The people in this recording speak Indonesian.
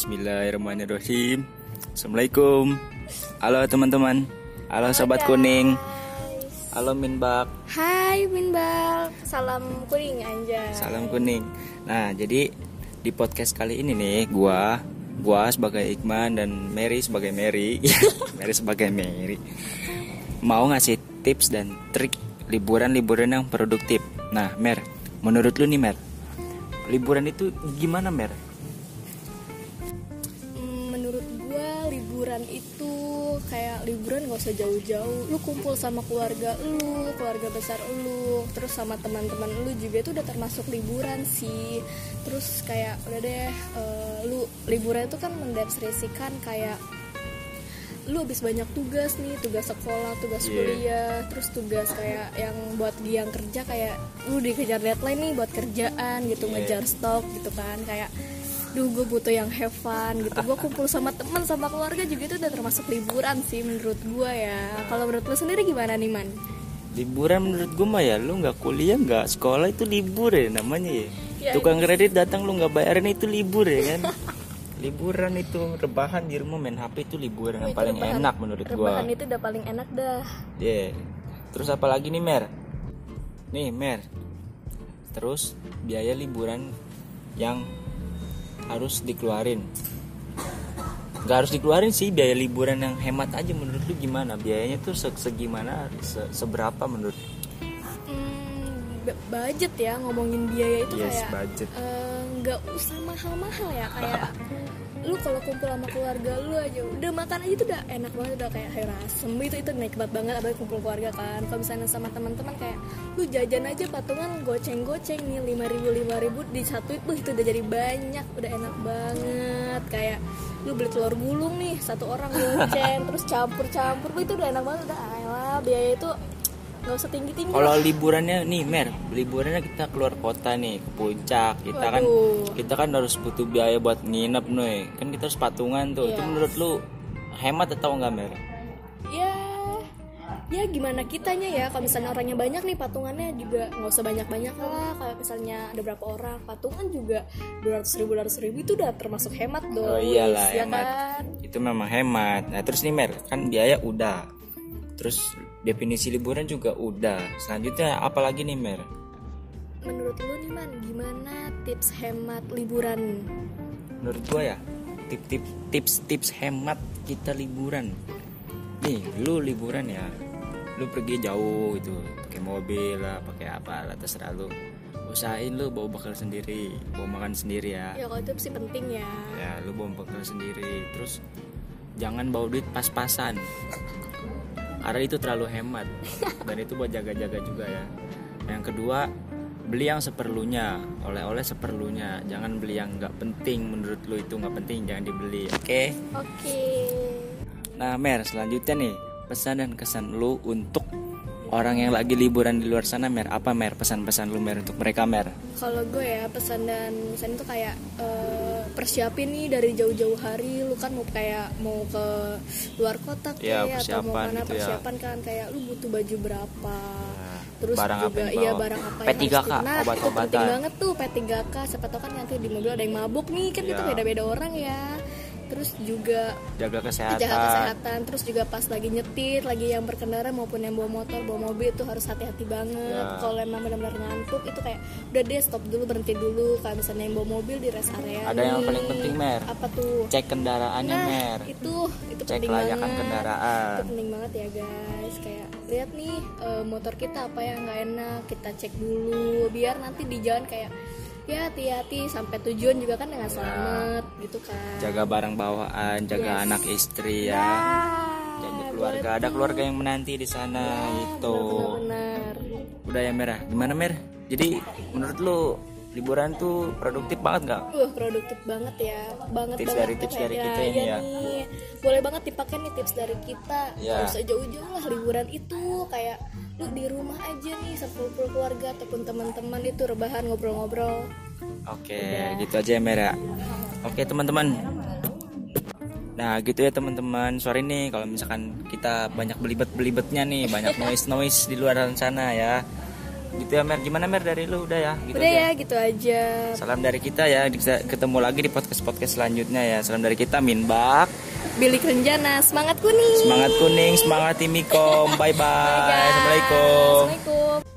Bismillahirrahmanirrahim. Assalamualaikum. Halo teman-teman. Halo sobat kuning. Halo Minbak. Hai Minbak. Salam kuning anjay. Salam kuning. Nah jadi di podcast kali ini nih Gua Gua sebagai Iqman dan Mary sebagai Mary. Mary sebagai Mary. Mau ngasih tips dan trik liburan-liburan yang produktif. Nah Mer Menurut lu nih Mer Liburan itu gimana Mer? Kayak liburan gak usah jauh-jauh Lu kumpul sama keluarga lu, keluarga besar lu Terus sama teman-teman lu juga itu udah termasuk liburan sih Terus kayak udah deh eh, Lu liburan itu kan mendeskripsikan kayak lu habis banyak tugas nih tugas sekolah tugas Iya. kuliah terus tugas kayak yang buat yang kerja kayak lu dikejar deadline nih buat kerjaan gitu Iya. ngejar stok gitu kan kayak duh gue butuh yang have fun gitu. Gue kumpul sama teman sama keluarga juga itu udah termasuk liburan sih menurut gue ya. Kalau menurut lu sendiri gimana nih man? Liburan menurut gue mah ya Lu nggak kuliah nggak sekolah itu libur ya namanya ya. Ya, Tukang kredit datang lu nggak bayarin itu libur ya kan? Liburan itu rebahan di rumah main HP itu liburan yang Itu paling rebahan- enak menurut gua. Rebahan itu udah paling enak dah. Iya. Terus apa lagi nih Mer? Nih Mer. Terus biaya liburan yang harus dikeluarin. Gak harus dikeluarin sih biaya liburan yang hemat aja menurut lu gimana? Biayanya tuh se segimana? Se- seberapa menurut? Hmm, budget ya ngomongin biaya itu Yes, kayak budget. eh, nggak usah mahal-mahal ya kayak lu kalau kumpul sama keluarga lu aja udah makan aja tuh udah enak banget udah kayak sayur asem itu itu nikmat banget apalagi kumpul keluarga kan. Kalau misalnya sama teman-teman kayak lu jajan aja patungan goceng-goceng nih lima ribu lima ribu di satu itu itu udah jadi banyak udah enak banget. Kayak lu beli telur gulung nih satu orang goceng terus campur-campur itu udah enak banget udah ayolah biaya itu nggak usah tinggi-tinggi Kalau liburannya nih Mer, liburannya kita keluar kota nih ke puncak. Kita kan Waduh. kita kan harus butuh biaya buat nginep nih. Kan kita harus patungan tuh. Itu Iya. menurut lu hemat atau enggak Mer? ya ya gimana kitanya ya kalau misalnya orangnya banyak nih patungannya juga nggak usah banyak banyak lah kalau misalnya ada berapa orang patungan juga 200 ribu 200 ribu itu udah termasuk hemat Oh dong iyalah ya hemat. kan Itu memang hemat. Nah terus nih Mer, kan biaya udah. Terus definisi liburan juga udah. Selanjutnya apa lagi nih Mer? menurut lu nih man gimana tips hemat liburan Menurut gua ya tip-tip tips-tips hemat kita liburan. Nih, lu liburan ya. Lu pergi jauh itu, pakai mobil lah, pakai apa lah terserah lu. Usahain lu bawa bekal sendiri, bawa makan sendiri ya. ya kalau tips sih penting ya Ya, lu bawa bekal sendiri. Terus jangan bawa duit pas-pasan. Karena itu terlalu hemat dan itu buat jaga-jaga juga ya. Yang kedua, beli yang seperlunya, oleh-oleh seperlunya. Jangan beli yang nggak penting menurut lu itu nggak penting jangan dibeli. Oke. oke Nah, Mer, selanjutnya nih, pesan dan kesan lu untuk orang yang lagi liburan di luar sana, Mer. Apa Mer pesan-pesan lu Mer untuk mereka, Mer? kalau gue ya pesan dan pesan itu kayak eh, persiapin nih dari jauh-jauh hari lu kan mau kayak mau ke luar kota Ya, kayak atau mau persiapan mana gitu ya. persiapan kan kayak lu butuh baju berapa terus barang juga iya barang apa P3K, yang harus di- nah, itu obat-obatan. penting banget tuh P3K siapa tau kan nanti di mobil ada yang mabuk nih kan itu Iya. beda-beda orang ya terus juga Jaga kesehatan. jaga kesehatan terus juga pas lagi nyetir lagi yang berkendara maupun yang bawa motor bawa mobil itu harus hati-hati banget Ya. kalau emang benar-benar ngantuk itu kayak udah deh stop dulu berhenti dulu kalau misalnya yang bawa mobil di rest area Ada yang nih. paling penting, Mer. apa tuh Cek kendaraannya, nah Mer. itu itu Cek penting kelayakan banget kendaraan. itu penting banget ya guys kayak lihat nih eh, motor kita apa yang nggak enak kita cek dulu biar nanti di jalan kayak ya hati-hati sampai tujuan juga kan dengan selamat gitu kan Jaga barang bawaan, jaga Yes. anak istri ya. Ah, Jaga keluarga, ada tuh. keluarga yang menanti di sana gitu. benar Udah ya Merah. Gimana Mer? Jadi menurut lu liburan tuh produktif banget nggak? Wah produktif banget ya, banget Tips banget dari- tips Kayak dari ya, kita ini iya ya. nih. Boleh banget dipakai nih tips dari kita. Ya. Usah jauh-jauh lah liburan itu kayak lu di rumah aja nih sepuluh keluarga ataupun teman-teman itu rebahan ngobrol-ngobrol. Oke, gitu aja ya Mer ya. Oke teman-teman. Nah gitu ya teman-teman. Sorry nih kalau misalkan kita banyak belibet-belibetnya nih, banyak noise-noise di luar sana ya. Gitu ya Mer. Gimana Mer dari lu? Udah ya? Gitu udah aja. ya gitu aja. Salam dari kita ya. Bisa ketemu lagi di podcast podcast selanjutnya ya. Salam dari kita Minbak. Billy Kerenjana semangat kuning. Semangat kuning semangat timikom bye bye, Bye, guys. assalamualaikum. Assalamualaikum